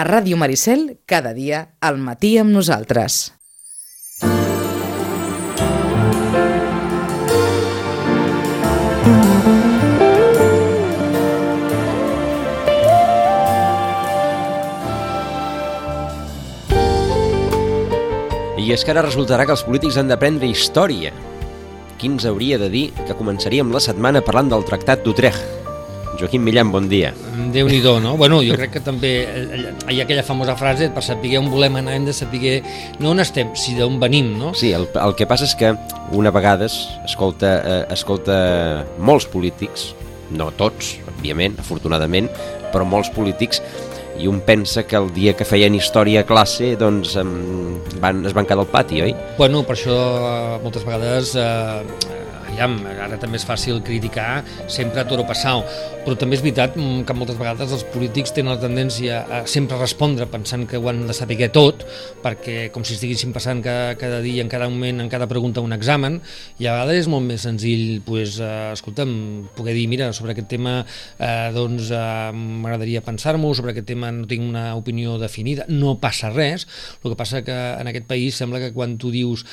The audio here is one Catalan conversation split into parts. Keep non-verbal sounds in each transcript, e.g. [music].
A Ràdio Maricel, cada dia, al matí amb nosaltres. I és que ara resultarà que els polítics han d'aprendre història. Qui ens hauria de dir que començaríem la setmana parlant del Tractat d'Utrecht? Joaquim Millan, bon dia. déu nhi no? Bueno, jo crec que també eh, hi ha aquella famosa frase, per saber on volem anar hem de saber no on estem, si d'on venim, no? Sí, el, el que passa és que una vegada escolta, eh, escolta molts polítics, no tots, òbviament, afortunadament, però molts polítics i un pensa que el dia que feien història a classe doncs van, es van quedar al pati, oi? Bueno, per això eh, moltes vegades eh, aviam, ara també és fàcil criticar sempre a toro passau, però també és veritat mm, que moltes vegades els polítics tenen la tendència a sempre respondre pensant que ho han de saber tot, perquè com si estiguessin passant cada, cada dia, en cada moment, en cada pregunta un examen, i a vegades és molt més senzill, pues, eh, escolta'm, poder dir, mira, sobre aquest tema eh, doncs eh, m'agradaria pensar-m'ho, sobre aquest tema no tinc una opinió definida, no passa res, el que passa que en aquest país sembla que quan tu dius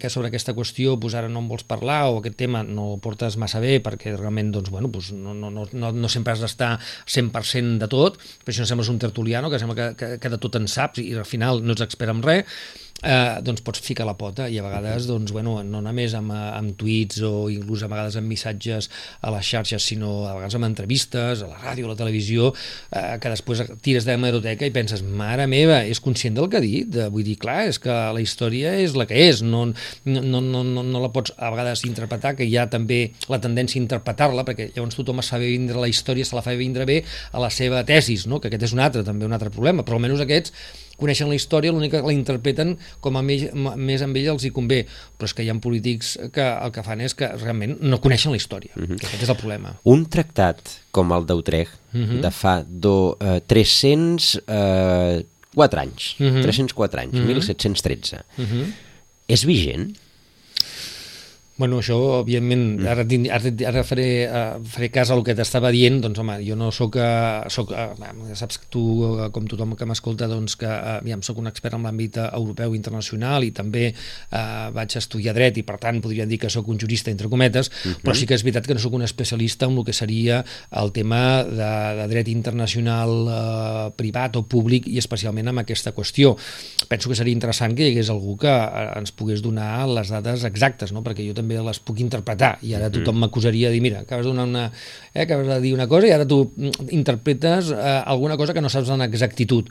que sobre aquesta qüestió pues, ara no en vols parlar o aquest tema tema no portes massa bé perquè realment doncs, bueno, doncs no, no, no, no, sempre has d'estar 100% de tot, però això no sembles un tertuliano que sembla que, que, que de tot en saps i al final no ets expert en res, eh, doncs pots ficar la pota i a vegades, doncs, bueno, no només amb, amb tuits o inclús a vegades amb missatges a les xarxes, sinó a vegades amb entrevistes, a la ràdio, a la televisió, eh, que després tires de l'hemeroteca i penses, mare meva, és conscient del que ha dit? Vull dir, clar, és que la història és la que és, no, no, no, no, no la pots a vegades interpretar, que hi ha també la tendència a interpretar-la, perquè llavors tothom es fa vindre la història, se la fa vindre bé a la seva tesis, no? que aquest és un altre, també un altre problema, però almenys aquests coneixen la història, l'únic que la interpreten com a més, més amb ella els hi convé, però és que hi ha polítics que el que fan és que realment no coneixen la història, uh mhm. -huh. que aquest és el problema. Un tractat com el d'Utrecht, uh mhm. -huh. de fa do, uh, 304 uh, anys, uh -huh. 304 anys, uh -huh. 1713, uh -huh. és vigent? Bueno, això, òbviament, mm. ara, ara, ara faré, uh, faré cas al que t'estava dient, doncs, home, jo no sóc, uh, soc uh, saps que tu, uh, com tothom que m'escolta, doncs, que, uh, aviam, sóc un expert en l'àmbit europeu i internacional i també uh, vaig estudiar dret i, per tant, podríem dir que sóc un jurista, entre cometes, mm -hmm. però sí que és veritat que no sóc un especialista en el que seria el tema de, de dret internacional uh, privat o públic i especialment amb aquesta qüestió. Penso que seria interessant que hi hagués algú que uh, ens pogués donar les dades exactes, no? perquè jo també també les puc interpretar i ara tothom m'acusaria de dir, mira, acabes, donar una, eh, acabes de dir una cosa i ara tu mm, interpretes eh, alguna cosa que no saps en exactitud.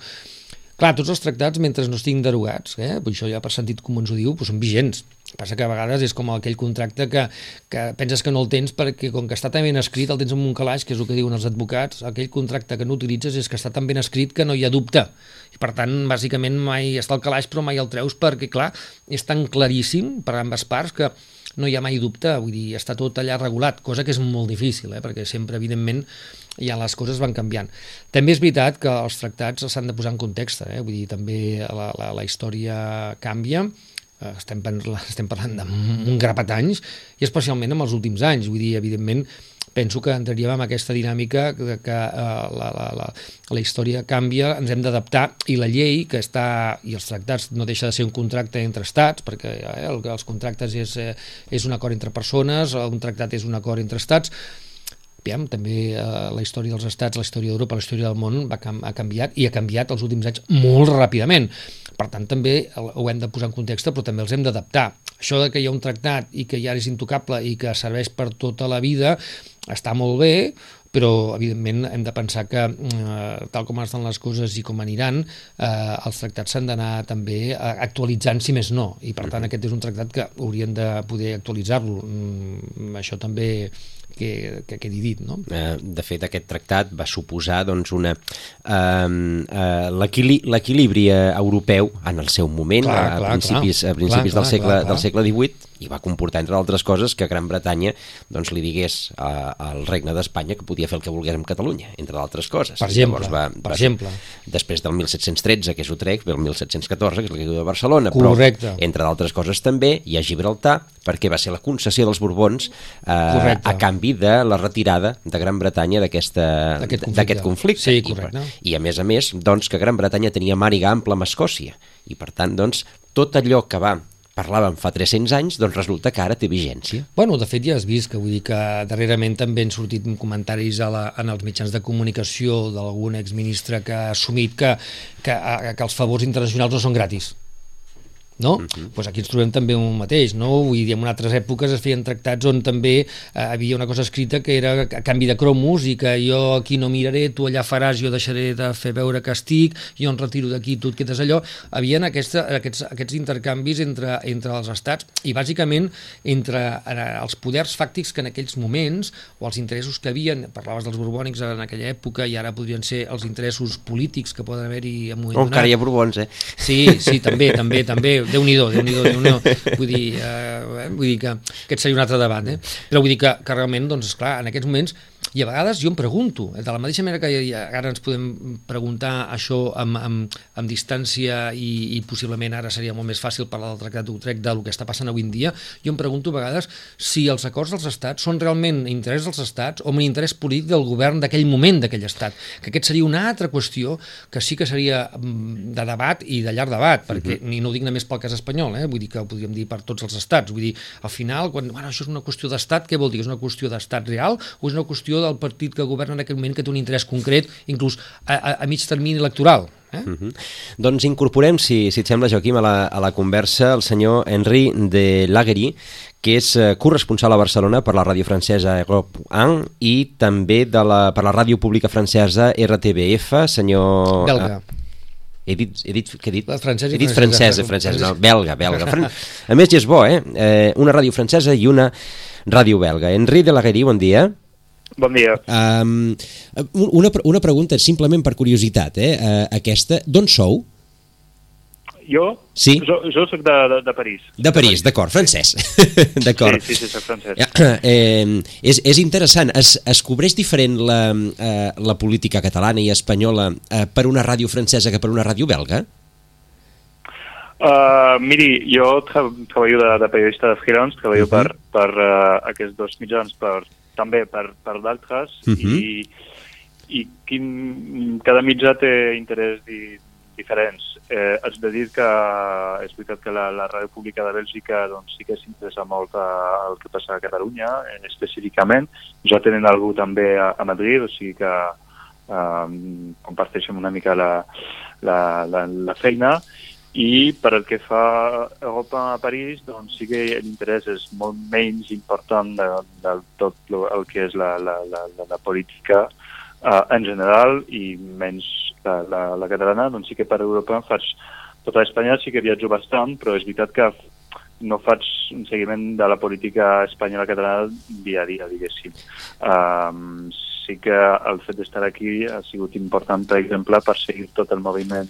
Clar, tots els tractats, mentre no estiguin derogats, eh, això ja per sentit com ens ho diu, doncs són vigents. Passa que a vegades és com aquell contracte que, que penses que no el tens perquè com que està tan ben escrit, el tens en un calaix, que és el que diuen els advocats, aquell contracte que no utilitzes és que està tan ben escrit que no hi ha dubte. I per tant, bàsicament mai està al calaix però mai el treus perquè, clar, és tan claríssim per ambes parts que no hi ha mai dubte, vull dir, està tot allà regulat, cosa que és molt difícil, eh, perquè sempre, evidentment, ja les coses van canviant. També és veritat que els tractats s'han de posar en context, eh? vull dir, també la, la, la història canvia, eh, estem, [laughs] estem parlant d'un grapat anys, i especialment en els últims anys, vull dir, evidentment, penso que entraríem en aquesta dinàmica que, que uh, la, la, la, la història canvia, ens hem d'adaptar i la llei que està, i els tractats no deixa de ser un contracte entre estats, perquè eh, el, els contractes és, eh, és un acord entre persones, un tractat és un acord entre estats, Aviam, també eh, la història dels estats, la història d'Europa, la història del món va, ha canviat i ha canviat els últims anys molt ràpidament. Per tant, també ho hem de posar en context, però també els hem d'adaptar. Això de que hi ha un tractat i que ja és intocable i que serveix per tota la vida està molt bé, però evidentment hem de pensar que eh, tal com estan les coses i com aniran, eh, els tractats s'han d'anar també eh, actualitzant si més no, i per tant aquest és un tractat que haurien de poder actualitzar-lo. Mm, això també que, que quedi dit. No? Eh, de fet, aquest tractat va suposar doncs, una eh, eh, l'equilibri europeu en el seu moment, clar, a, clar, principis, clar, a principis clar, del, segle, clar, clar. del segle XVIII, i va comportar, entre altres coses, que Gran Bretanya doncs, li digués a, al regne d'Espanya que podia fer el que volgués amb Catalunya, entre d'altres coses. Per exemple, va, per va, exemple. Després del 1713, que és Utrecht, ve el 1714, que és la caiguda de Barcelona, Correcte. però, entre d'altres coses també, hi ha Gibraltar, perquè va ser la concessió dels Borbons eh, a canvi de la retirada de Gran Bretanya d'aquest conflicte. conflicte. Sí, correcte. I, I a més a més, doncs, que Gran Bretanya tenia màriga ampla amb Escòcia, i per tant, doncs, tot allò que va parlàvem fa 300 anys, doncs resulta que ara té vigència. Bueno, de fet ja has vist que vull dir que darrerament també han sortit comentaris a la, en els mitjans de comunicació d'algun exministre que ha assumit que, que, que els favors internacionals no són gratis no? Uh -huh. pues aquí ens trobem també un mateix, no? Vull dir, en altres èpoques es feien tractats on també eh, havia una cosa escrita que era a canvi de cromos i que jo aquí no miraré, tu allà faràs, jo deixaré de fer veure que estic, jo em retiro d'aquí, tu et quedes allò. Havien aquesta, aquests, aquests intercanvis entre, entre els estats i bàsicament entre eh, els poders fàctics que en aquells moments o els interessos que havien, parlaves dels borbònics en aquella època i ara podrien ser els interessos polítics que poden haver-hi en moment oh, encara hi ha borbons, eh? Sí, sí, també, també, també Déu-n'hi-do, déu nhi déu nhi vull dir, eh, vull dir que aquest seria un altre debat, eh? però vull dir que, que realment, doncs, esclar, en aquests moments i a vegades jo em pregunto, de la mateixa manera que ara ens podem preguntar això amb, amb, amb distància i, i possiblement ara seria molt més fàcil parlar del Tractat d'Utrecht del que està passant avui en dia, jo em pregunto a vegades si els acords dels estats són realment interès dels estats o un interès polític del govern d'aquell moment d'aquell estat, que aquest seria una altra qüestió que sí que seria mm, de debat i de llarg debat, perquè uh -huh. ni no ho dic només pel cas espanyol, eh? vull dir que ho podríem dir per tots els estats, vull dir, al final, quan bueno, això és una qüestió d'estat, què vol dir? És una qüestió d'estat real o és una qüestió del partit que governa en aquell moment que té un interès concret, inclús a, a, a mig termini electoral. Eh? Uh mhm. -huh. Doncs incorporem, si, si et sembla, Joaquim, a la, a la conversa el senyor Henri de Laguery, que és eh, corresponsal a Barcelona per la ràdio francesa Europe 1 i també de la, per la ràdio pública francesa RTBF, senyor... Belga. Eh, he dit, he dit, què he dit? La francesa he dit francesa, francesa, francesa, no, belga, belga. A més, ja és bo, eh? eh? Una ràdio francesa i una ràdio belga. Henri de Laguery, bon dia. Bon dia. Um, una, una pregunta simplement per curiositat, eh? Uh, aquesta, d'on sou? Jo? Sí. Jo, jo soc de, de, de París. De París, d'acord, francès. [laughs] d'acord. Sí, sí, sí, soc francès. Eh, és, és interessant. Es, es cobreix diferent la, eh, la política catalana i espanyola eh, per una ràdio francesa que per una ràdio belga? Uh, miri, jo tra treballo de, de periodista de freelance, treballo uh -huh. per, per uh, aquests dos mitjans, per també per, per d'altres uh mhm. -huh. i, i quin, cada mitjà té interès di, diferents. Eh, haig de dir que és veritat que la, la ràdio pública de Bèlgica doncs, sí que s'interessa molt el que passa a Catalunya, eh, específicament. Ja tenen algú també a, a Madrid, o sigui que eh, comparteixen una mica la, la, la, la feina i per el que fa a Europa a París, doncs sí que l'interès és molt menys important de, de tot el que és la, la, la, la política uh, en general i menys la, la, la catalana, doncs sí que per Europa faig tota Espanya sí que viatjo bastant, però és veritat que no faig un seguiment de la política espanyola catalana dia a dia, diguéssim. Um, sí que el fet d'estar aquí ha sigut important, per exemple, per seguir tot el moviment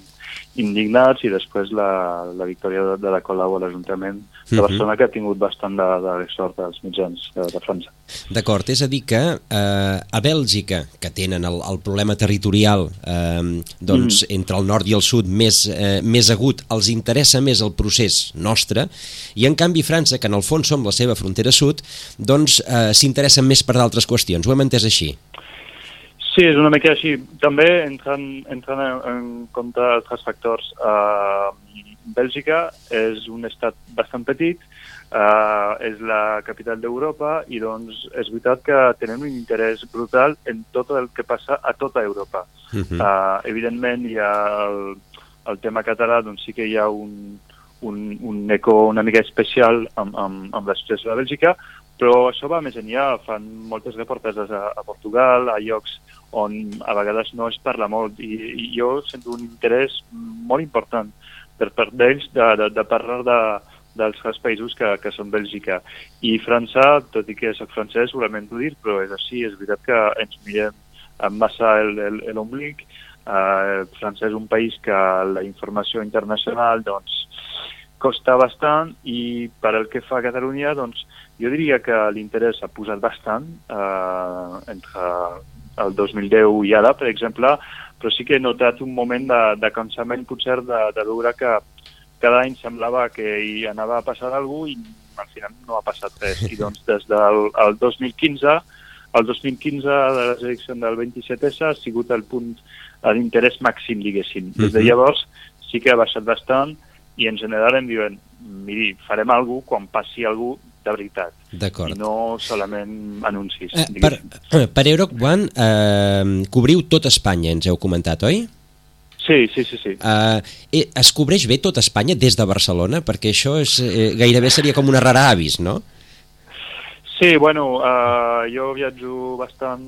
indignats i després la, la victòria de, de la Colau a l'Ajuntament de mhm. Barcelona, uh -huh. que ha tingut bastant de, de sort dels mitjans de, de França. D'acord, és a dir que eh, a Bèlgica, que tenen el, el problema territorial eh, doncs, mm. entre el nord i el sud més, eh, més agut, els interessa més el procés nostre, i en canvi França, que en el fons som la seva frontera sud, doncs eh, s'interessen més per d'altres qüestions. Ho hem entès així? Sí, és una mica així. També entrant, entrant en, en compte altres factors. Uh, Bèlgica és un estat bastant petit, uh, és la capital d'Europa i doncs és veritat que tenen un interès brutal en tot el que passa a tota Europa. Uh -huh. uh, evidentment hi ha el, el tema català, doncs sí que hi ha un, un, un eco una mica especial amb, amb, amb la situació de Bèlgica, però això va més enllà, fan moltes reportatges a, a Portugal, a llocs on a vegades no es parla molt i, i jo sento un interès molt important per part d'ells de, de, de parlar de, dels tres països que, que són Bèlgica. I França, tot i que soc francès, ho lamento dir, però és així, és veritat que ens mirem massa l'omblic. Uh, França és un país que la informació internacional doncs, costa bastant i per el que fa a Catalunya, doncs, jo diria que l'interès ha posat bastant eh, entre el 2010 i ara, per exemple, però sí que he notat un moment de, de cansament potser de, de veure que cada any semblava que hi anava a passar alguna cosa i al final no ha passat res. I doncs [laughs] des del el 2015, el 2015 de les eleccions del 27S ha sigut el punt d'interès màxim, diguéssim. Des de Mhm. llavors sí que ha baixat bastant i en general em diuen, miri, farem alguna cosa quan passi cosa de veritat i D'acord. no solament anuncis. Eh, per, diguéssim. per Euroc One eh, cobriu tot Espanya, ens heu comentat, oi? Sí, sí, sí, sí. Uh, eh, es cobreix bé tot Espanya des de Barcelona? Perquè això és, eh, gairebé seria com una rara avis, no? Sí, bueno, uh, jo viatjo bastant...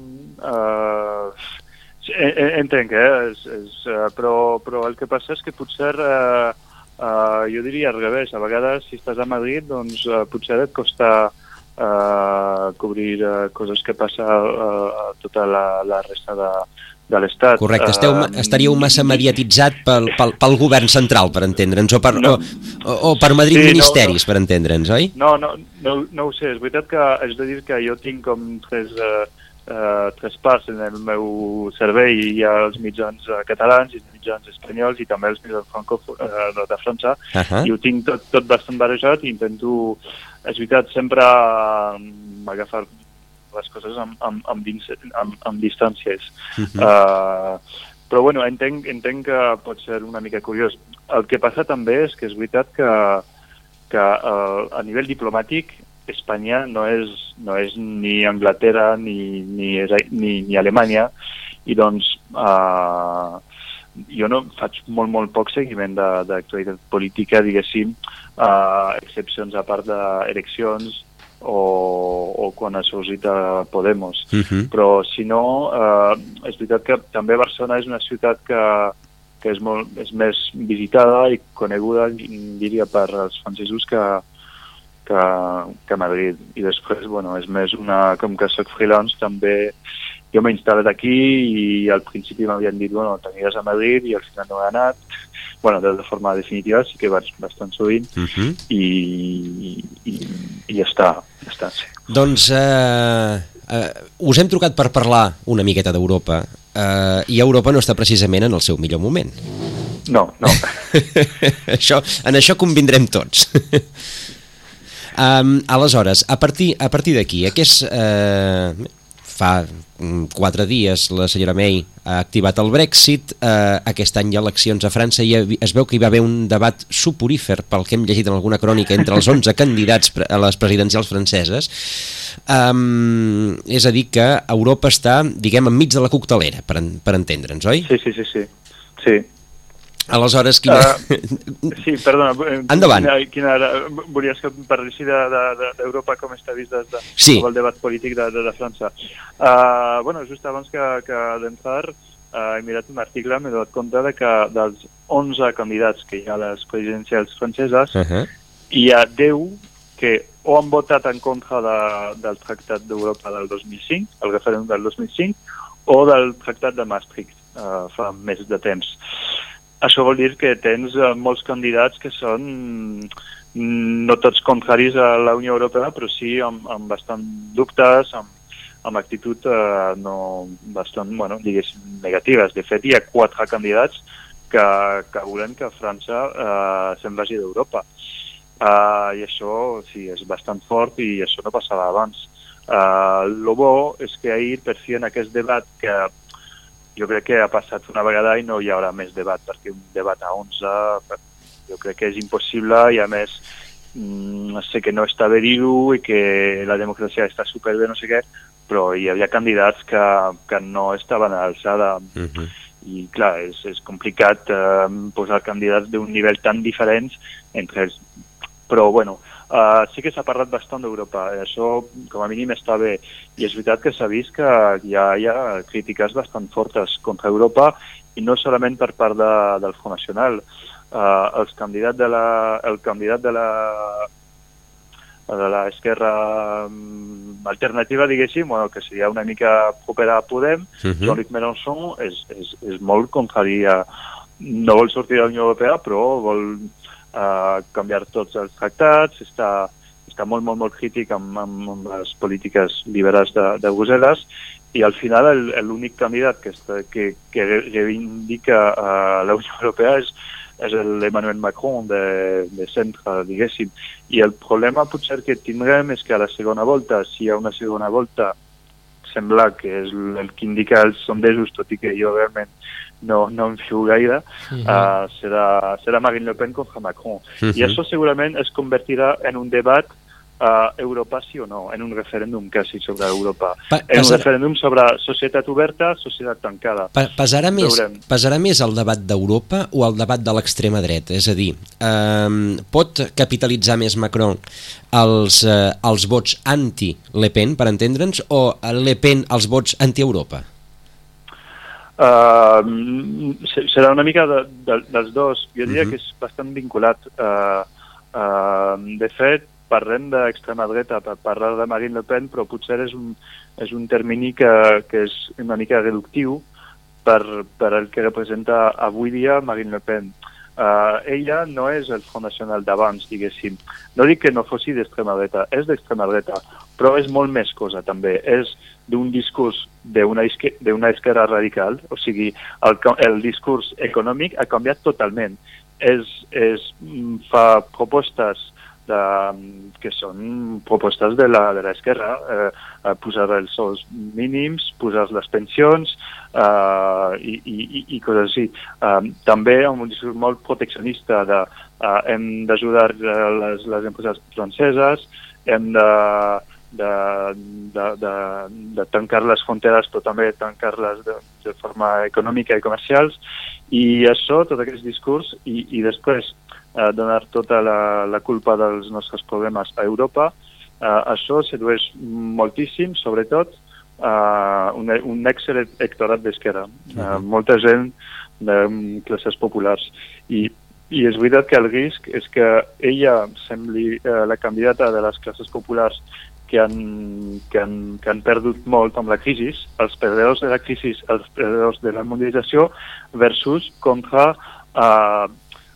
En- en- entenc, eh? És, és, però, però el que passa és que potser, uh, uh, jo diria al revés, a vegades si estàs a Madrid, doncs uh, potser et costa uh, cobrir uh, coses que passa uh, a tota la, la resta de, de l'estat. Correcte, esteu, Uh, estaríeu massa mediatitzat pel, pel, pel govern central, per entendre'ns, o, per, No. o, o, per Madrid Sí, no, ministeris, per entendre'ns, oi? No, no, no, no ho sé, és veritat que és de dir que jo tinc com tres, uh, uh, tres parts en el meu servei, hi ha els mitjans uh, catalans i els mitjans espanyols i també els mitjans francòfons uh, de, França, Uh -huh. i ho tinc tot, tot bastant barrejat i intento, és veritat, sempre um, agafar les coses amb, amb, amb, dins, amb, amb distàncies. Uh -huh. Uh, però bueno, entenc, entenc que pot ser una mica curiós. El que passa també és que és veritat que, que uh, a nivell diplomàtic Espanya no és, no és ni Anglaterra ni, ni, ni, ni Alemanya i doncs uh, jo no faig molt, molt poc seguiment de- d'actualitat política, diguéssim, uh, excepcions a part d'eleccions o, o quan ha sorgit a Podemos Uh -huh. però si no, eh, és veritat que també Barcelona és una ciutat que, que és, molt, és més visitada i coneguda, diria, per als francesos que, que, que Madrid. I després, bueno, és més una... Com que soc freelance, també jo m'he instal·lat aquí i al principi m'havien dit, bueno, t'aniràs a Madrid i al final no he anat. Bueno, de, forma definitiva sí que vaig bastant sovint Uh -huh. i, i, i ja està, ja està, sí. Doncs eh, eh, us hem trucat per parlar una miqueta d'Europa eh, i Europa no està precisament en el seu millor moment. No, no. [laughs] això, en això convindrem tots. [laughs] um, aleshores, a partir, a partir d'aquí, aquest, eh, fa mm, quatre dies la senyora May ha activat el Brexit, eh, aquest any hi ha eleccions a França i es veu que hi va haver un debat suporífer, pel que hem llegit en alguna crònica, entre els 11 candidats a les presidencials franceses. Um, és a dir, que Europa està, diguem, enmig de la coctelera, per, per entendre'ns, oi? Sí, sí, sí, sí. Sí. Aleshores, quina... [laughs] Sí, perdona. eh, Endavant. Quina, quina era, volies que parlessi d'Europa de, de, com està vist des de, Sí. el debat polític de, de, de França. Uh, bueno, just abans que, que d'entrar uh, he mirat un article, m'he donat compte de que dels 11 candidats que hi ha a les presidencials franceses, Uh -huh. hi ha 10 que o han votat en contra de, del Tractat d'Europa del 2005, el referèndum del 2005, o del Tractat de Maastricht, uh, fa més de temps. Això vol dir que tens uh, molts candidats que són mm, no tots contraris a la Unió Europea, però sí amb, amb bastant dubtes, amb, amb actitud uh, no bastant, bueno, diguéssim, negatives. De fet, hi ha quatre candidats que, que volen que França uh, se'n vagi d'Europa. Uh, I això sí, és bastant fort i això no passava abans. Uh, lo bo és que ahir, per fi, en aquest debat que jo crec que ha passat una vegada i no hi haurà més debat, perquè un debat a 11 per- jo crec que és impossible i a més mm, sé que no està bé dir-ho i que la democràcia està superbé, no sé què, però hi havia candidats que, que no estaven a l'alçada Uh -huh. i clar, és, és complicat eh, posar candidats d'un nivell tan diferents entre ells. Però bueno, eh, sí que s'ha parlat bastant d'Europa, això com a mínim està bé, i és veritat que s'ha vist que hi ha, hi ha crítiques bastant fortes contra Europa i no solament per part de, del Front Nacional. Eh, els candidats de la, el candidat de la de l'esquerra mm, alternativa, diguéssim, bueno, que seria una mica propera a Podem, Uh -huh. Jean-Luc Mélenchon és, és, és molt contrari a... No vol sortir de la Unió Europea, però vol uh, canviar tots els tractats, està, està molt, molt, molt crític amb, amb, amb les polítiques liberals de, de Brussel·les i al final l'únic candidat que, està, que, que reivindica uh, la Unió Europea és, és l'Emmanuel Macron de, de centre, diguéssim. I el problema potser que tindrem és que a la segona volta, si hi ha una segona volta, sembla que és el que indica els sondejos, tot i que jo realment no, no em fio gaire, uh -huh. uh, serà, serà Marine Le Pen contra Macron. Uh -huh. I això segurament es convertirà en un debat uh, Europa sí o no, en un referèndum quasi sobre Europa. Pa, en un referèndum sobre societat oberta, societat tancada. Pa, pesarà, més, pesarà més el debat d'Europa o el debat de l'extrema dreta? És a dir, eh, pot capitalitzar més Macron els, eh, els vots anti-Le Pen, per entendre'ns, o Le Pen els vots anti-Europa? Uh, serà una mica de, de, dels dos. Jo diria uh -huh. que és bastant vinculat. Uh, uh, de fet, parlem d'extrema dreta per parlar de Marine Le Pen, però potser és un, és un termini que, que és una mica reductiu per, per el que representa avui dia Marine Le Pen. Uh, ella no és el Front Nacional d'abans, diguéssim. No dic que no fossi d'extrema dreta, és d'extrema dreta, però és molt més cosa també. És d'un discurs d'una esquerra radical, o sigui, el, el discurs econòmic ha canviat totalment. És, és, mm, fa propostes de, que són propostes de l'esquerra, eh, eh, posar els sous mínims, posar les pensions eh, i, i, i coses així. Eh, també amb un discurs molt proteccionista de eh, hem d'ajudar eh, les, les empreses franceses, hem de de, de, de, de tancar les fronteres però també tancar-les de, de forma econòmica i comercials i això, tot aquest discurs i, i després eh, donar tota la, la culpa dels nostres problemes a Europa. Eh, això sedueix moltíssim, sobretot eh, un, un ex-electorat d'esquerra, uh -huh. eh, molta gent de classes populars. I i és veritat que el risc és que ella sembli eh, la candidata de les classes populars que han, que, han, que han perdut molt amb la crisi, els perdedors de la crisi, els perdedors de la mundialització, versus contra uh,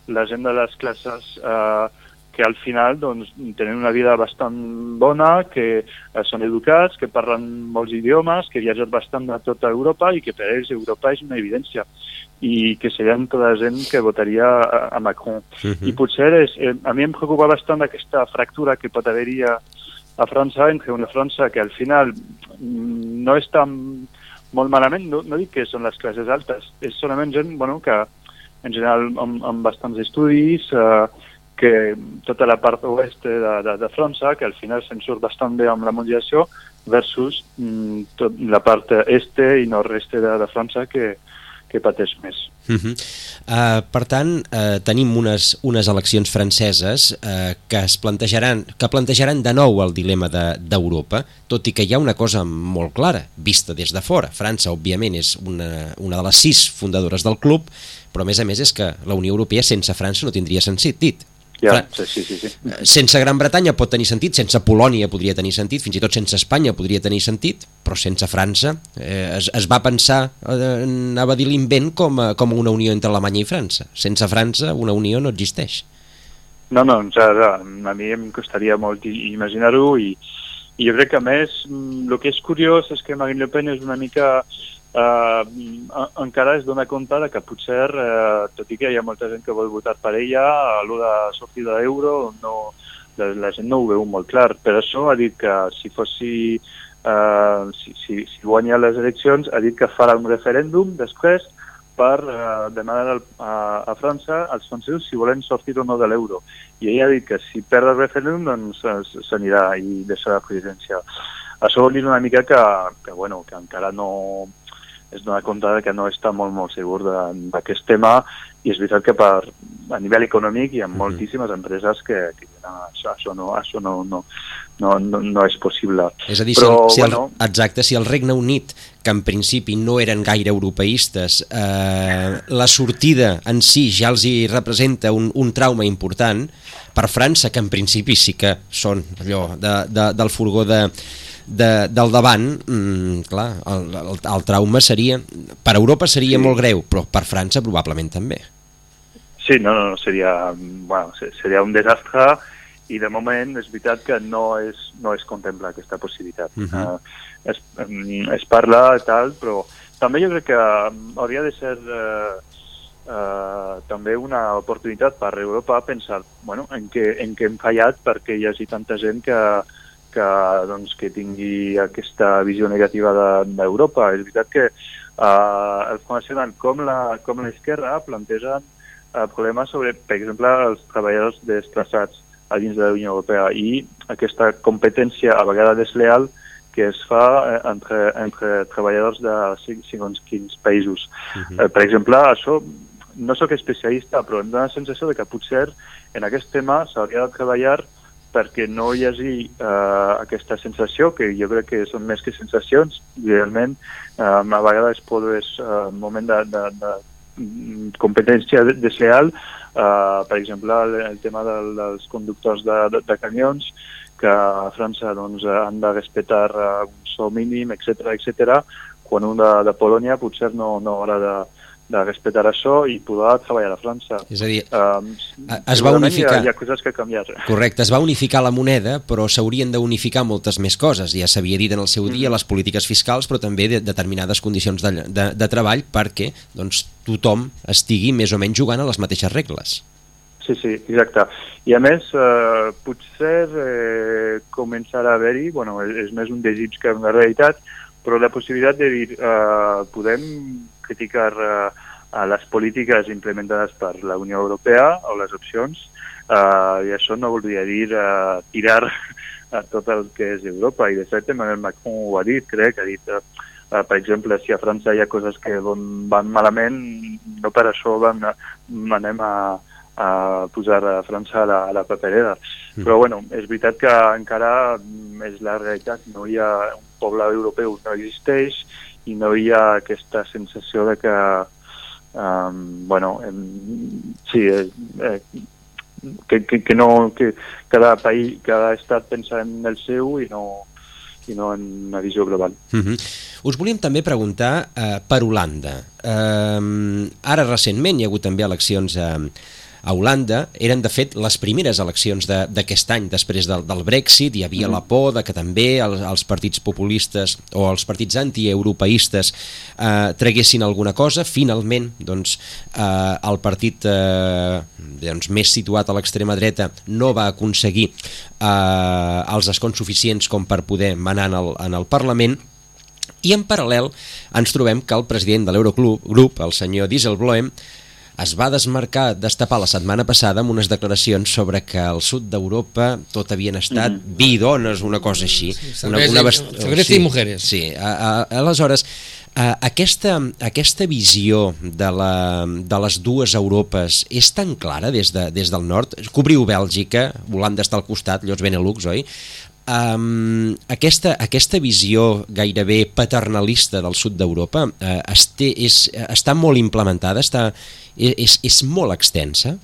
la gent de les classes uh, que al final doncs, tenen una vida bastant bona, que uh, són educats, que parlen molts idiomes, que viatgen bastant a tota Europa i que per ells Europa és una evidència i que serien tota la gent que votaria a, a Macron. Uh mhm. -huh. I potser és, eh, a mi em preocupa bastant aquesta fractura que pot haver-hi a, a França, entre una França que al final mm, no està molt malament, no, no dic que són les classes altes, és solament gent bueno, que en general amb, amb bastants estudis, eh, que tota la part oest de, de, de França, que al final se'n surt bastant bé amb la mundialització, versus mm, tot la part este i nord-est de, de França, que, que pateix més. Uh -huh. uh, per tant, uh, tenim unes, unes eleccions franceses uh, que es plantejaran que plantejaran de nou el dilema d'Europa, de, tot i que hi ha una cosa molt clara, vista des de fora. França, òbviament, és una, una de les sis fundadores del club, però a més a més és que la Unió Europea sense França no tindria sentit. Ja, sí, sí, sí, sí. Sense Gran Bretanya pot tenir sentit, sense Polònia podria tenir sentit, fins i tot sense Espanya podria tenir sentit, però sense França eh, es, es va pensar, eh, anava a dir l'invent com, a, com una unió entre Alemanya i França. Sense França una unió no existeix. No, no, ja, a mi em costaria molt imaginar-ho i, i jo crec que a més el que és curiós és que Marine Le Pen és una mica eh, encara es dona compte de que potser, eh, tot i que hi ha molta gent que vol votar per ella, a l'ho de sortir de l'euro no, la gent no ho veu molt clar. Per això ha dit que si fossi eh, si, si, si guanya les eleccions, ha dit que farà un referèndum després per eh, demanar al, a, a França als francesos si volen sortir o no de l'euro. I ella ha dit que si perd el referèndum doncs s'anirà i deixarà la presidència. Això vol dir una mica que, que, bueno, que encara no, es dona compte que no està molt, molt segur d'aquest tema i és veritat que per, a nivell econòmic hi ha mhm. moltíssimes empreses que, que no, això, això, no, això no, no, no, no, no és possible. És a dir, Però, si, el, si el, bueno, exacte, si el Regne Unit, que en principi no eren gaire europeistes, eh, la sortida en si ja els hi representa un, un trauma important, per França, que en principi sí que són allò de, de, del furgó de, de, del davant, mm, clar, el, el, el trauma seria... Per Europa seria sí. molt greu, però per França probablement també. Sí, no, no, seria, bueno, seria un desastre i de moment és veritat que no es, no es contempla aquesta possibilitat. Uh -huh. uh, es, es parla tal, però també jo crec que hauria de ser uh, uh, també una oportunitat per Europa pensar bueno, en, què, en què hem fallat perquè hi hagi tanta gent que, que, doncs, que tingui aquesta visió negativa d'Europa. De, és veritat que uh, el Front Nacional com la, com l'esquerra plantegen uh, problemes sobre, per exemple, els treballadors desplaçats a dins de la Unió Europea i aquesta competència a vegades desleal que es fa eh, entre, entre treballadors de segons quins països. Uh -huh. eh, per exemple, això no sóc especialista, però em dóna la sensació de que potser en aquest tema s'hauria de treballar perquè no hi hagi eh, aquesta sensació, que jo crec que són més que sensacions, realment eh, a vegades pot ser eh, moment de, de, de competència desleal, Uh, per exemple, el, el tema del, dels conductors de, de, de camions, que a França doncs, han de respectar uh, un sou mínim, etc etc. quan un de, de Polònia potser no, no haurà de, de respectar això i podrà treballar a França. És a dir, um, es va unificar... Hi ha, hi ha coses que canviar. Correcte, es va unificar la moneda, però s'haurien d'unificar moltes més coses. Ja s'havia dit en el seu dia mm. les polítiques fiscals, però també de determinades condicions de, de, de treball perquè doncs, tothom estigui més o menys jugant a les mateixes regles. Sí, sí, exacte. I a més, eh, potser eh, començarà a haver-hi, bueno, és, és més un desig que una realitat, però la possibilitat de dir, eh, podem criticar eh, a les polítiques implementades per la Unió Europea o les opcions, eh, i això no voldria dir eh, tirar [laughs] a tot el que és Europa, i de fet Emmanuel Macron ho ha dit, crec, ha dit, eh, eh, per exemple, si a França hi ha coses que van malament, no per això van, anem a, a posar a França a la, a la paperera. Mm. Però bueno, és veritat que encara és la realitat, no hi ha un poble europeu no existeix, i no hi ha aquesta sensació de que um, bueno, em, sí, eh, eh, que, que, que, no, que cada país, cada estat pensa en el seu i no, i no en una visió global. Uh mhm. -huh. Us volíem també preguntar uh, per Holanda. Uh, ara recentment hi ha hagut també eleccions a, uh, a Holanda eren, de fet, les primeres eleccions d'aquest de, any, després del, del Brexit, hi havia mm. la por de que també els, els partits populistes o els partits antieuropeistes eh, traguessin alguna cosa. Finalment, doncs, eh, el partit eh, doncs, més situat a l'extrema dreta no va aconseguir eh, els escons suficients com per poder manar en el, en el Parlament, i en paral·lel ens trobem que el president de l'Eurogrup, el senyor Dieselbloem, es va desmarcar, destapar la setmana passada amb unes declaracions sobre que al sud d'Europa tot havien estat mm. vi dones, una cosa així. Sí, una, una best... sí, i mujeres. Sí, a, a, aleshores, a, aquesta, aquesta visió de, la, de les dues Europes és tan clara des, de, des del nord? Cobriu Bèlgica, Holanda està al costat, llavors Benelux, oi? Um, aquesta, aquesta visió gairebé paternalista del sud d'Europa uh, està molt implementada, està, és, és molt extensa?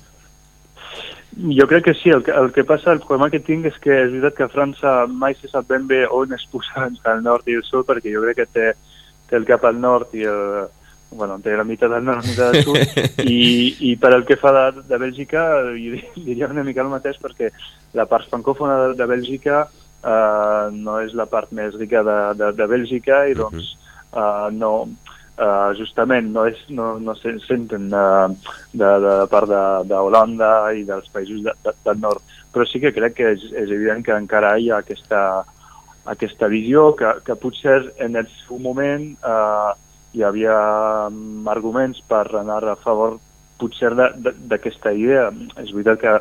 Jo crec que sí, el que, el que passa, el problema que tinc és que és veritat que a França mai se sap ben bé on es posa [laughs] entre el nord i el sud, perquè jo crec que té, té el cap al nord i el, bueno, té la meitat del nord i la meitat del sud, [laughs] i, i per el que fa de, de Bèlgica, diria una mica el mateix, perquè la part francòfona de, de Bèlgica eh, no és la part més rica de, de, de Bèlgica, i doncs uh, no, Uh, justament no, és, no, no se senten de, de, de part d'Holanda i dels països de, de, del nord, però sí que crec que és, és evident que encara hi ha aquesta, aquesta visió que, que potser en el seu moment uh, hi havia arguments per anar a favor potser d'aquesta idea. És veritat que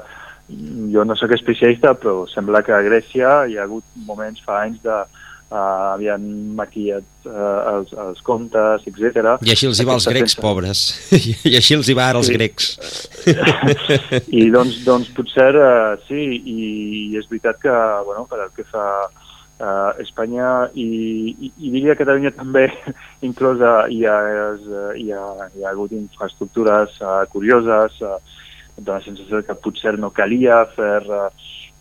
jo no sóc especialista, però sembla que a Grècia hi ha hagut moments fa anys de, uh, havien maquillat uh, els, els comptes, etc. I així els hi va als grecs, sense... pobres. [laughs] I així els hi va ara als sí. grecs. [laughs] I doncs, doncs potser uh, sí, i, i és veritat que, bueno, per el que fa uh, Espanya i, i, i diria Catalunya també [laughs] inclosa hi ha, hi ha, hi ha hagut infraestructures uh, curioses uh, dona la sensació que potser no calia fer... Eh,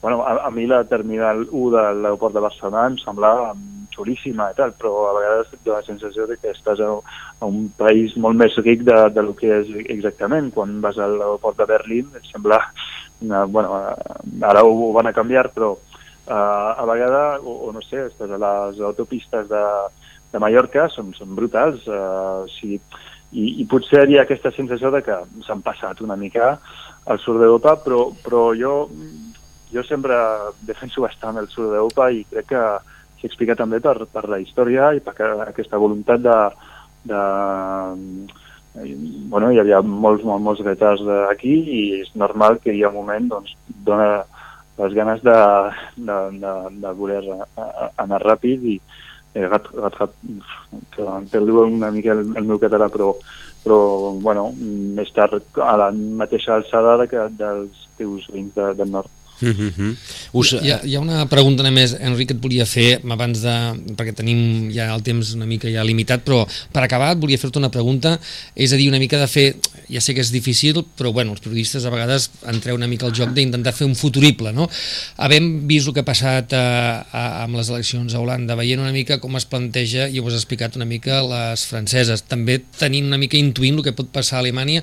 bueno, a, a mi la terminal 1 de l'aeroport de Barcelona em semblava xulíssima i tal, però a vegades dona la sensació de que estàs a, a un país molt més ric de, de lo que és exactament. Quan vas a l'aeroport de Berlín et sembla... Una, bueno, ara ho, ho van a canviar, però uh, a vegades, o, o no sé, estàs a les autopistes de, de Mallorca, són, són brutals. Uh, o sigui, i, I potser hi ha aquesta sensació de que s'han passat una mica al sud d'Europa, però, però jo jo sempre defenso bastant el sud d'Europa i crec que s'explica també per, per la història i per aquesta voluntat de, de bueno, hi havia molts, molts, molts retards aquí i és normal que hi ha un moment doncs, dona les ganes de, de, de, de voler anar ràpid i eh, rat, rat, rat, una mica el, el meu català però, però bueno, més tard a la mateixa alçada que dels teus veïns de, del nord. Mm -hmm. Us... hi, ha, hi ha una pregunta només, Enric, que et volia fer abans de... perquè tenim ja el temps una mica ja limitat, però per acabar et volia fer-te una pregunta, és a dir, una mica de fer... Ja sé que és difícil, però bueno, els periodistes a vegades entreu una mica al joc d'intentar fer un futurible, no? Havent vist el que ha passat a, a, amb les eleccions a Holanda, veient una mica com es planteja, i ho has explicat una mica, les franceses, també tenint una mica intuint el que pot passar a Alemanya,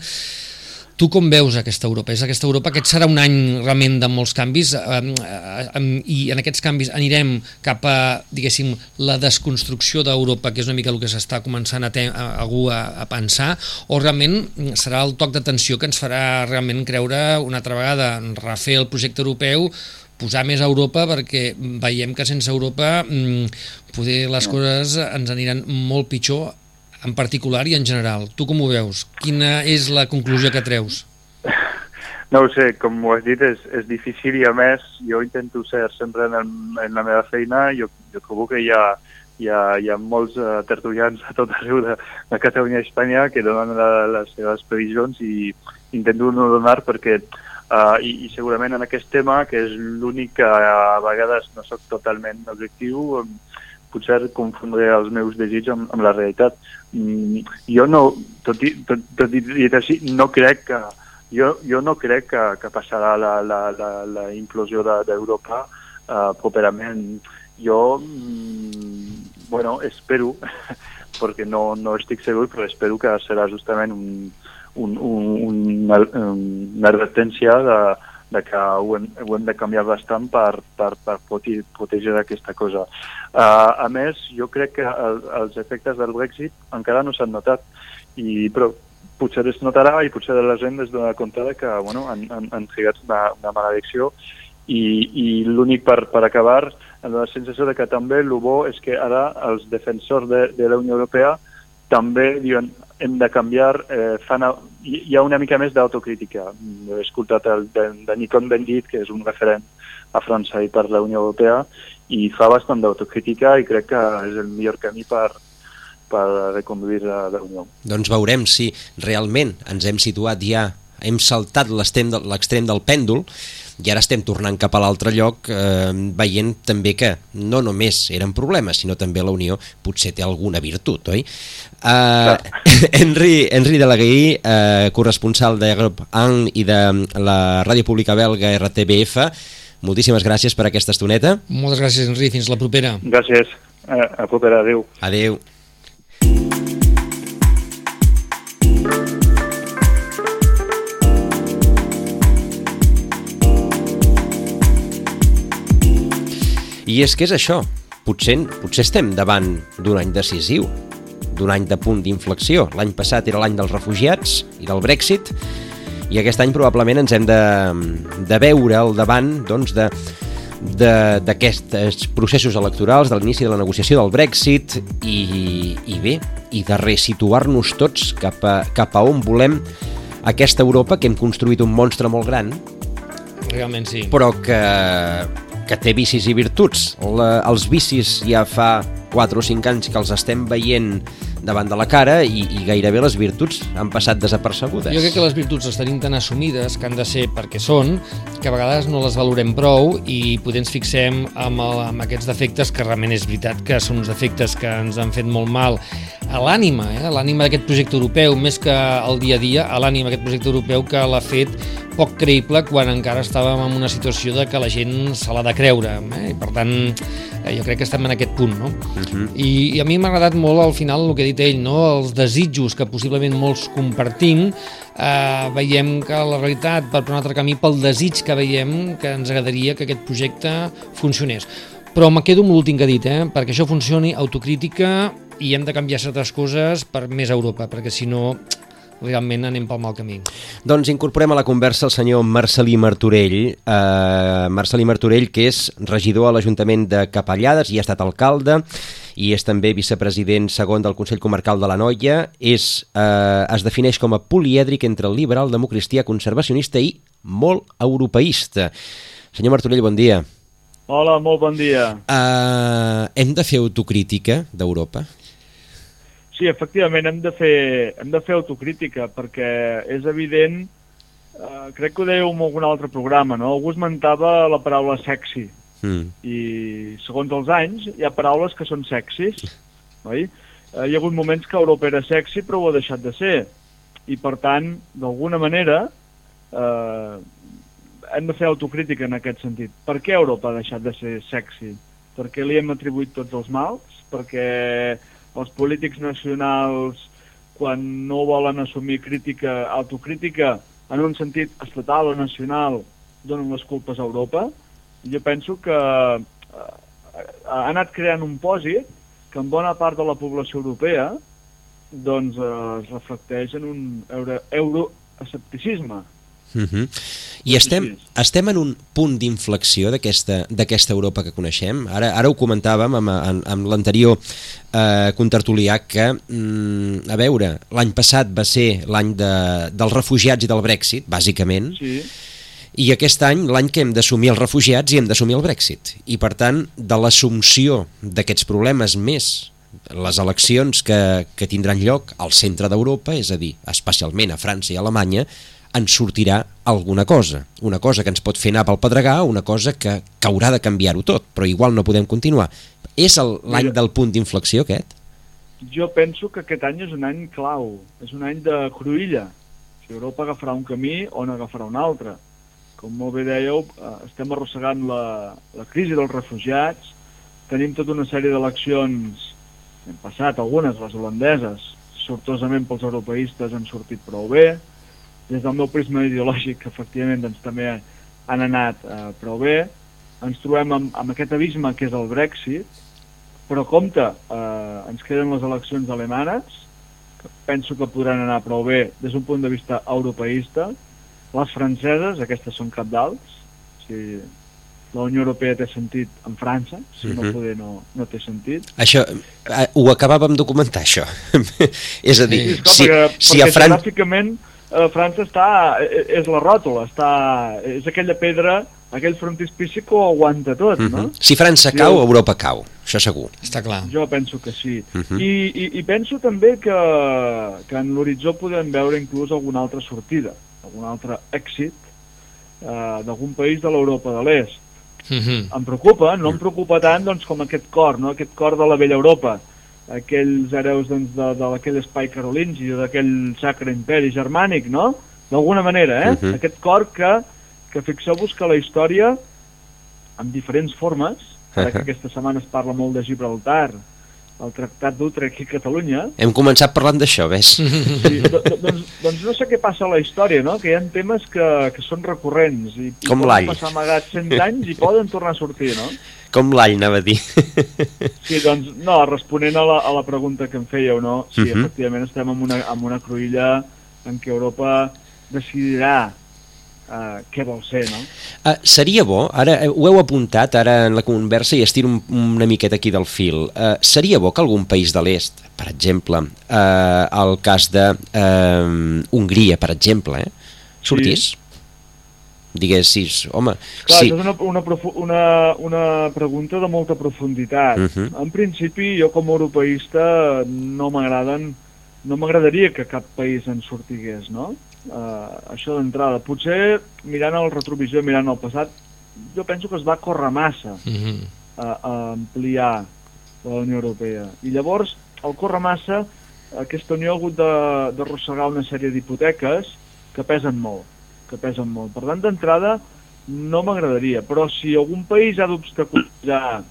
Tu com veus aquesta Europa? És aquesta Europa, aquest serà un any realment de molts canvis eh, eh, i en aquests canvis anirem cap a, diguéssim, la desconstrucció d'Europa, que és una mica el que s'està començant a, a algú a, a pensar, o realment serà el toc d'atenció que ens farà realment creure una altra vegada refer el projecte europeu posar més a Europa perquè veiem que sense Europa mm, poder les coses ens aniran molt pitjor en particular i en general. Tu com ho veus? Quina és la conclusió que treus? No ho sé, com ho has dit, és, és difícil i a més jo intento ser sempre en, el, en la meva feina, jo, jo trobo que hi ha, hi ha, hi ha molts uh, tertulians a tot arreu de, de Catalunya i Espanya que donen la, les seves previsions i intento no donar perquè uh, i, i segurament en aquest tema, que és l'únic que a vegades no sóc totalment objectiu, potser confondré els meus desitjos amb, amb la realitat. Mm, jo no, tot i, tot, tot i dit així, no crec que, jo, jo no crec que, que passarà la, la, la, la implosió d'Europa de, uh, properament. Jo, mm, bueno, espero, [laughs] perquè no, no estic segur, però espero que serà justament un, un, un, una, una advertència de, de que ho hem, ho hem de canviar bastant per, per, per protegir aquesta cosa. Uh, a més, jo crec que el, els efectes del Brexit encara no s'han notat, i, però potser es notarà i potser la gent es dona compte de que bueno, han, han, han trigat una, una maledicció i, i l'únic per, per acabar, la sensació de que també el bo és que ara els defensors de, de la Unió Europea també diuen hem de canviar, eh, fan, hi ha una mica més d'autocrítica. He escoltat el de, de Nikon Bendit, que és un referent a França i per la Unió Europea, i fa bastant d'autocrítica i crec que és el millor camí per, per reconduir la Unió. Doncs veurem si realment ens hem situat ja, hem saltat l'extrem del pèndol i ara estem tornant cap a l'altre lloc eh, veient també que no només eren problemes, sinó també la Unió potser té alguna virtut, oi? Uh, [laughs] Henry, Henry de la Gaí, uh, corresponsal de Grup ANG i de la ràdio pública belga RTBF, moltíssimes gràcies per aquesta estoneta. Moltes gràcies, Henry. Fins la propera. Gràcies. A, a propera. Adéu. Adéu. I és que és això. Potser, potser estem davant d'un any decisiu, d'un any de punt d'inflexió. L'any passat era l'any dels refugiats i del Brexit, i aquest any probablement ens hem de, de veure al davant doncs, de, d'aquests processos electorals, de l'inici de la negociació del Brexit i, i bé, i de resituar-nos tots cap a, cap a on volem aquesta Europa que hem construït un monstre molt gran Realment sí. Però que, que té vicis i virtuts. La, els vicis ja fa 4 o 5 anys que els estem veient davant de la cara i, i gairebé les virtuts han passat desapercebudes. Jo crec que les virtuts les tenim tan assumides que han de ser perquè són, que a vegades no les valorem prou i potser ens fixem amb, el, amb aquests defectes que realment és veritat que són uns defectes que ens han fet molt mal a l'ànima, eh? a l'ànima d'aquest projecte europeu, més que al dia a dia, a l'ànima d'aquest projecte europeu que l'ha fet poc creïble quan encara estàvem en una situació de que la gent se l'ha de creure. Eh? I per tant, eh, jo crec que estem en aquest punt. No? Uh -huh. I, I a mi m'ha agradat molt al final el que ha dit ell, no? els desitjos que possiblement molts compartim, eh, veiem que la realitat per un altre camí pel desig que veiem que ens agradaria que aquest projecte funcionés. Però me quedo amb l'últim que ha dit, eh? perquè això funcioni, autocrítica i hem de canviar certes coses per més Europa, perquè si no realment anem pel mal camí. Doncs incorporem a la conversa el senyor Marcelí Martorell, eh, Marcelí Martorell, que és regidor a l'Ajuntament de Capellades i ha estat alcalde i és també vicepresident segon del Consell Comarcal de la Noia. És, eh, es defineix com a polièdric entre el liberal, democristià, conservacionista i molt europeista. Senyor Martorell, bon dia. Hola, molt bon dia. Uh, hem de fer autocrítica d'Europa? Sí, efectivament, hem de fer, hem de fer autocrítica, perquè és evident, eh, crec que ho dèieu en algun altre programa, no? Algú esmentava la paraula sexy, mm. i segons els anys hi ha paraules que són sexis, oi? Eh, hi ha hagut moments que Europa era sexy, però ho ha deixat de ser, i per tant, d'alguna manera, eh, hem de fer autocrítica en aquest sentit. Per què Europa ha deixat de ser sexy? Perquè li hem atribuït tots els mals? Perquè els polítics nacionals, quan no volen assumir crítica, autocrítica, en un sentit estatal o nacional, donen les culpes a Europa. Jo penso que eh, ha anat creant un pòsit que en bona part de la població europea doncs, eh, es reflecteix en un euro. Uh -huh. I estem, estem en un punt d'inflexió d'aquesta Europa que coneixem. Ara, ara ho comentàvem amb, amb, amb l'anterior eh, contertulià que, mm, a veure, l'any passat va ser l'any de, dels refugiats i del Brexit, bàsicament, sí. i aquest any, l'any que hem d'assumir els refugiats i hem d'assumir el Brexit. I, per tant, de l'assumpció d'aquests problemes més les eleccions que, que tindran lloc al centre d'Europa, és a dir, especialment a França i a Alemanya, ens sortirà alguna cosa. Una cosa que ens pot fer anar pel pedregar, una cosa que, que haurà de canviar-ho tot, però igual no podem continuar. És l'any del punt d'inflexió aquest? Jo penso que aquest any és un any clau, és un any de cruïlla. Si Europa agafarà un camí o n'agafarà un altre. Com molt bé dèieu, eh, estem arrossegant la, la crisi dels refugiats, tenim tota una sèrie d'eleccions, hem passat algunes, les holandeses, sortosament pels europeistes han sortit prou bé, des del meu prisma ideològic, efectivament, doncs, també han anat eh, prou bé. Ens trobem amb, amb aquest abisme que és el Brexit, però compte, eh, ens queden les eleccions alemanes, que penso que podran anar prou bé des d'un punt de vista europeista. Les franceses, aquestes són capdals, o sigui, la Unió Europea té sentit en França, si uh -huh. no mhm. poder no, no té sentit. Això, eh, ho acabàvem de comentar, això. [laughs] és a dir, sí, esclar, si, perquè, si perquè a França... Eh, França està, eh, és la ròtola, està, és aquella pedra, aquell frontispici que ho aguanta tot, uh -huh. no? Mhm. Si França cau, jo, Europa cau, això segur. Està clar. Jo penso que sí. Uh -huh. I, i, I penso també que, que en l'horitzó podem veure inclús alguna altra sortida, algun altre èxit eh, d'algun país de l'Europa de l'Est. Uh -huh. Em preocupa, no em preocupa tant doncs, com aquest cor, no? aquest cor de la vella Europa, aquells hereus doncs, de, de d'aquell espai carolingi d'aquell sacre imperi germànic, no? D'alguna manera, eh? Uh mhm. -huh. Aquest cor que, que fixeu-vos que la història, en diferents formes, [laughs] uh -huh. que aquesta setmana es parla molt de Gibraltar, el Tractat d'Utrecht i Catalunya... Hem començat parlant d'això, ves? Sí, do, do, doncs, doncs no sé què passa a la història, no? Que hi ha temes que, que són recurrents i, i Com l'all. passar amagats 100 anys i poden tornar a sortir, no? [laughs] Com l'all, anava a dir. [laughs] Sí, doncs, no, responent a la, a la pregunta que em fèieu, no? Sí, uh mhm. -huh. efectivament estem en una, en una cruïlla en què Europa decidirà uh, què vol ser, no? Uh, seria bo, ara eh, ho heu apuntat ara en la conversa i estiro un, una miqueta aquí del fil, uh, seria bo que algun país de l'est, per exemple, uh, el cas de uh, Hongria, per exemple, eh, sortís? Sí diguessis, home... Clar, sí. és una, una, una, una pregunta de molta profunditat. Uh mhm. -huh. En principi, jo com a europeista no m'agraden, no m'agradaria que cap país en sortigués, no? Uh, això d'entrada. Potser, mirant el retrovisió, mirant el passat, jo penso que es va córrer massa uh mhm. -huh. a, a ampliar la Unió Europea. I llavors, el córrer massa aquesta unió ha hagut de- d'arrossegar una sèrie d'hipoteques que pesen molt, que pesen molt. Per tant, d'entrada, no m'agradaria, però si algun país ha d'obstaculitzar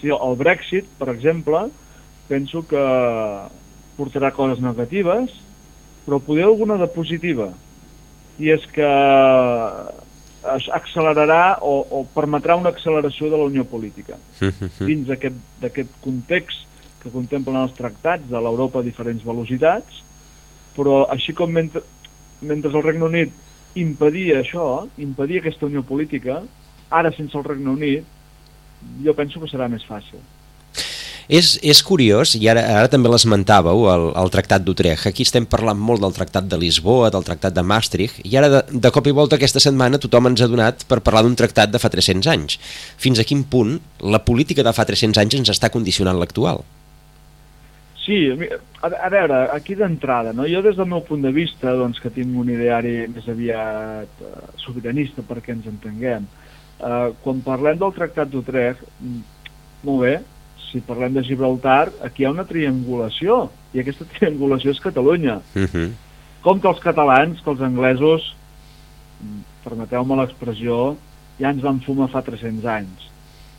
sigui, el Brexit, per exemple, penso que portarà coses negatives, però poder alguna de positiva. I és que es accelerarà o, o permetrà una acceleració de la unió política dins d'aquest context que contemplen els tractats de l'Europa a diferents velocitats, però així com mentre, mentre el Regne Unit impedia això, impedia aquesta unió política, ara sense el Regne Unit, jo penso que serà més fàcil. És, és curiós, i ara, ara també l'esmentàveu, el, el Tractat d'Utrecht. Aquí estem parlant molt del Tractat de Lisboa, del Tractat de Maastricht, i ara de, de cop i volta aquesta setmana tothom ens ha donat per parlar d'un tractat de fa 300 anys. Fins a quin punt la política de fa 300 anys ens està condicionant l'actual? Sí, a, a, veure, aquí d'entrada, no? jo des del meu punt de vista, doncs, que tinc un ideari més aviat eh, sobiranista perquè ens entenguem, eh, quan parlem del Tractat d'Utrecht, mm, molt bé, si parlem de Gibraltar, aquí hi ha una triangulació, i aquesta [laughs] triangulació és Catalunya. Uh -huh. Com que els catalans, que els anglesos, mm, permeteu-me l'expressió, ja ens van fumar fa 300 anys.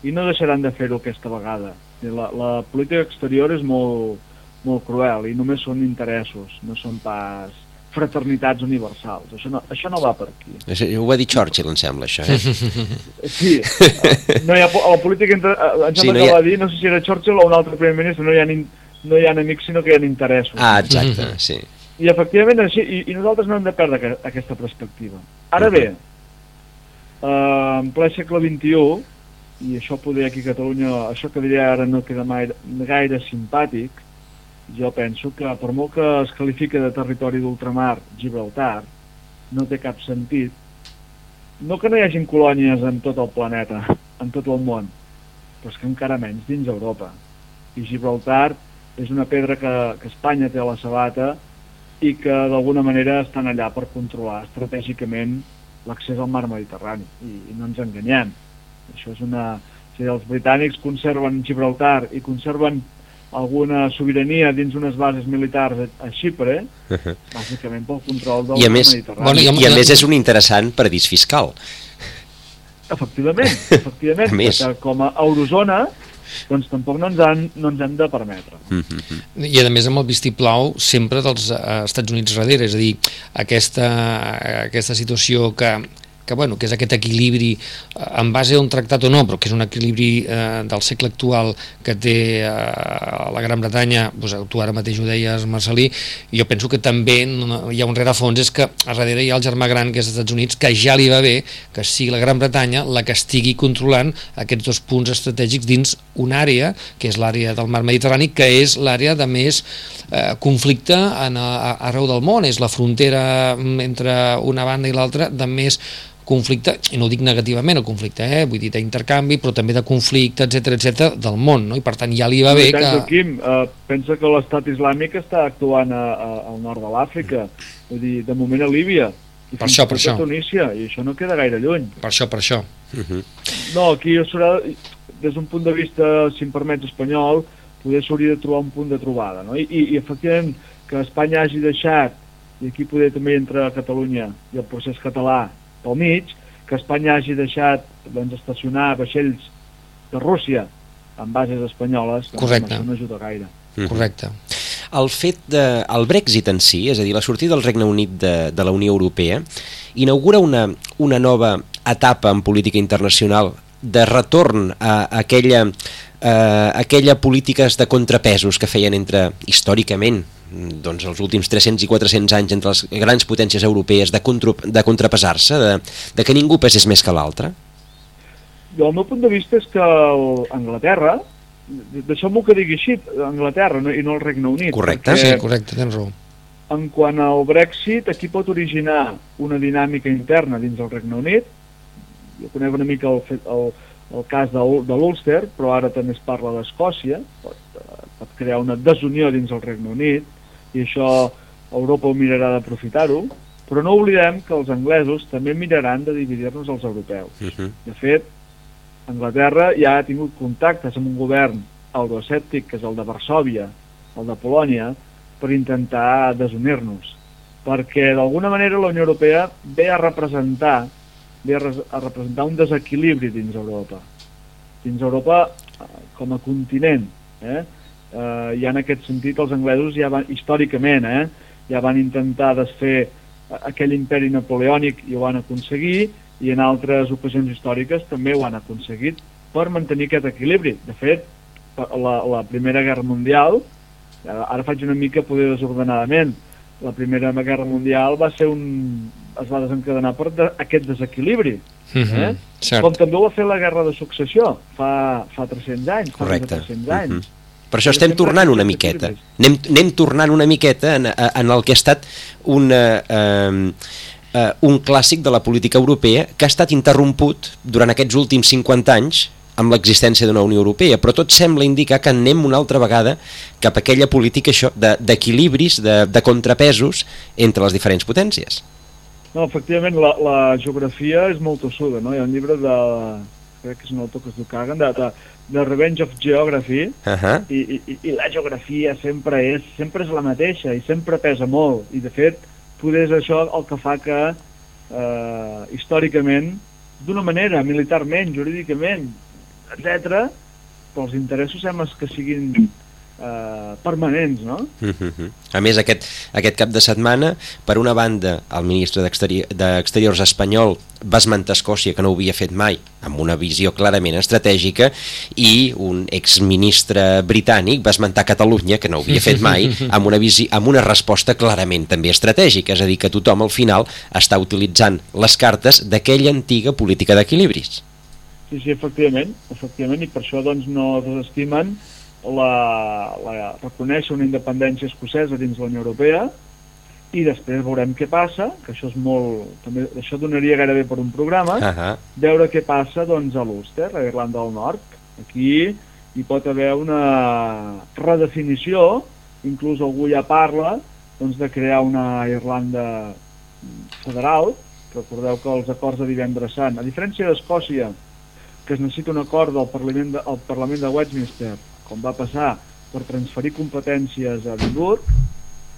I no deixaran de fer-ho aquesta vegada. La, la política exterior és molt, molt cruel i només són interessos, no són pas fraternitats universals. Això no, això no va per aquí. Això- Ho va dir Churchill, em sembla, això, eh? Sí, eh, [laughs] no hi ha, la política, entre, eh, em Sí, sembla no que ha- va dir, no sé si era Churchill o un altre primer ministre, no hi ha, no hi ha enemics, sinó que hi ha interessos. Ah, exacte, sí. I efectivament així, i, i nosaltres no hem de perdre que, aquesta perspectiva. Ara bé, eh, en ple segle XXI, i això poder aquí a Catalunya, això que diré ara no queda mai, gaire simpàtic, jo penso que per molt que es qualifica de territori d'ultramar Gibraltar, no té cap sentit. No que no hi hagin colònies en tot el planeta, en tot el món, però és que encara menys dins Europa. I Gibraltar és una pedra que, que Espanya té a la sabata i que d'alguna manera estan allà per controlar estratègicament l'accés al mar Mediterrani. I, I no ens enganyem. Això és una... Si els britànics conserven Gibraltar i conserven alguna sobirania dins unes bases militars a, a Xipre, bàsicament pel control del I a més, Mediterrani. Bueno, i, i a més és un interessant paradís fiscal. Efectivament, [laughs] efectivament, perquè com a eurozona doncs tampoc no ens, han, no ens hem de permetre. I a més amb el vistiplau sempre dels eh, Estats Units darrere, és a dir, aquesta, aquesta situació que, que, bueno, que és aquest equilibri eh, en base a un tractat o no, però que és un equilibri eh, del segle actual que té eh, la Gran Bretanya, doncs, tu ara mateix ho deies Marcelí, jo penso que també hi ha un rerefons, és que a darrere hi ha el germà gran que és als Estats Units, que ja li va bé que sigui la Gran Bretanya la que estigui controlant aquests dos punts estratègics dins una àrea, que és l'àrea del mar Mediterrani, que és l'àrea de més eh, conflicte en, a, arreu del món, és la frontera entre una banda i l'altra de més conflicte, i no ho dic negativament el conflicte, eh? vull dir d'intercanvi, però també de conflicte, etc etc del món, no? i per tant ja li va bé tant, que... Joaquim, eh, pensa que l'estat islàmic està actuant a, a, al nord de l'Àfrica, vull dir, de moment a Líbia, i Per això, per això. a Tunísia, i això no queda gaire lluny. Per això, per això. No, aquí serà, des d'un punt de vista, si em permets, espanyol, poder s'hauria de trobar un punt de trobada, no? I, i, i efectivament, que Espanya hagi deixat, i aquí poder també entra Catalunya i el procés català pel mig, que Espanya hagi deixat doncs, estacionar vaixells de Rússia en bases espanyoles, doncs, Correcte. això no ajuda gaire. Correcte. El fet de, el Brexit en si, és a dir, la sortida del Regne Unit de, de la Unió Europea, inaugura una, una nova etapa en política internacional de retorn a aquella, a aquella polítiques de contrapesos que feien entre, històricament, doncs els últims 300 i 400 anys entre les grans potències europees de, contra, de contrapesar-se, de, de que ningú pesés més que l'altre? Jo, el meu punt de vista és que el, Anglaterra, deixeu-m'ho que digui així, Anglaterra no, i no el Regne Unit. Correcte, Sí, correcte, tens raó. En quant al Brexit, aquí pot originar una dinàmica interna dins del Regne Unit. Jo conec una mica el, fet- el, el cas de, de l'Ulster, però ara també es parla d'Escòcia. Pot, eh, pot crear una desunió dins el Regne Unit i això Europa ho mirarà d'aprofitar-ho. Però no oblidem que els anglesos també miraran de dividir-nos els europeus. Uh -huh. De fet, Anglaterra ja ha tingut contactes amb un govern euroescèptic, que és el de Varsòvia, el de Polònia, per intentar desunir-nos. Perquè d'alguna manera la Unió Europea ve a representar ve a, res- a representar un desequilibri dins Europa. Dins Europa, eh, com a continent, eh? Eh, i en aquest sentit els anglesos ja van, històricament, eh? ja van intentar desfer aquell imperi napoleònic i ho van aconseguir, i en altres ocasions històriques també ho han aconseguit per mantenir aquest equilibri. De fet, la, la Primera Guerra Mundial, ara ara faig una mica poder desordenadament, la Primera Guerra Mundial va ser un, es va desencadenar per de, aquest desequilibri. Mhm, Eh? Cert. Com també ho va fer la Guerra de Successió fa, fa 300 anys, fa més de Correcte. 300 anys. Mhm. Per això estem tornant una miqueta. Anem, anem tornant una miqueta en, en el que ha estat una, eh, eh, un clàssic de la política europea que ha estat interromput durant aquests últims 50 anys amb l'existència d'una Unió Europea, però tot sembla indicar que anem una altra vegada cap a aquella política això de- d'equilibris, de, de contrapesos entre les diferents potències. No, efectivament, la, la geografia és molt tossuda, no? Hi ha un llibre de... crec que és un autor que es diu Kagan, de, de, de Revenge of Geography, Uh -huh. i, i, i la geografia sempre és, sempre és la mateixa i sempre pesa molt i de fet poder és això el que fa que eh, històricament d'una manera, militarment, jurídicament etc però els interessos sembla que siguin eh, permanents, no? Mhm. A més, aquest, aquest cap de setmana, per una banda, el ministre d'Exteri- d'Exteriors espanyol va esmentar Escòcia, que no ho havia fet mai, amb una visió clarament estratègica, i un exministre britànic va esmentar Catalunya, que no ho havia fet mai, [laughs] amb una, visi, amb una resposta clarament també estratègica, és a dir, que tothom al final està utilitzant les cartes d'aquella antiga política d'equilibris. Sí, sí, efectivament, efectivament, i per això doncs, no desestimen la, la, reconèixer una independència escocesa dins la Unió Europea i després veurem què passa, que això és molt... També, això donaria gairebé per un programa, Uh -huh. veure què passa doncs, a l'Ulster, a Irlanda del Nord. Aquí hi pot haver una redefinició, inclús algú ja parla doncs, de crear una Irlanda federal. Recordeu que els acords de divendres sant, a diferència d'Escòcia, que es necessita un acord del Parlament de, al Parlament de Westminster, com va passar per transferir competències a Edimburg,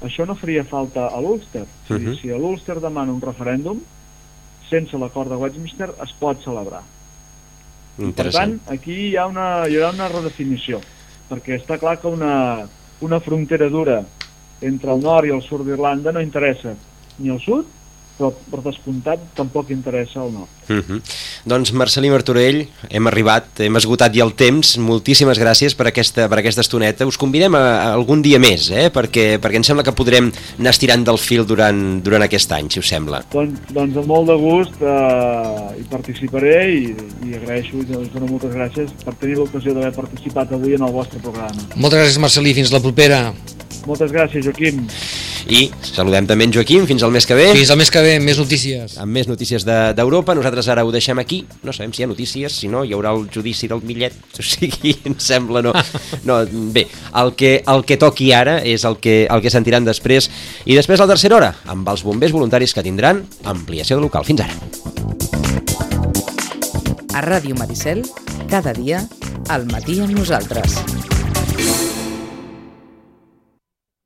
això no faria falta a l'Ulster. Sigui, Mhm. Si a l'Ulster demana un referèndum, sense l'acord de Westminster es pot celebrar. Per tant, aquí hi ha una, hi haurà una redefinició, perquè està clar que una, una frontera dura entre el nord i el sud d'Irlanda no interessa ni al sud, però per descomptat tampoc interessa al nord. Uh -huh. Doncs Marcelí Martorell, hem arribat, hem esgotat ja el temps, moltíssimes gràcies per aquesta, per aquesta estoneta. Us convidem a, a algun dia més, eh? perquè, perquè em sembla que podrem anar estirant del fil durant, durant aquest any, si us sembla. Doncs, doncs amb molt de gust eh, hi participaré i, i agraeixo i us dono moltes gràcies per tenir l'ocasió d'haver participat avui en el vostre programa. Moltes gràcies, Marcelí. Fins la propera. Moltes gràcies, Joaquim. I saludem també en Joaquim, fins al mes que ve. Fins al mes que ve, més notícies. amb més notícies de- d'Europa. De, Nosaltres ara ho deixem aquí. No sabem si hi ha notícies, si no, hi haurà el judici del Millet. [laughs] O sigui, em sembla, no... no bé, el que, el que toqui ara és el que, el que sentiran després. I després la tercera hora, amb els bombers voluntaris que tindran ampliació de local. Fins ara. A Ràdio Maricel, cada dia, al matí amb nosaltres.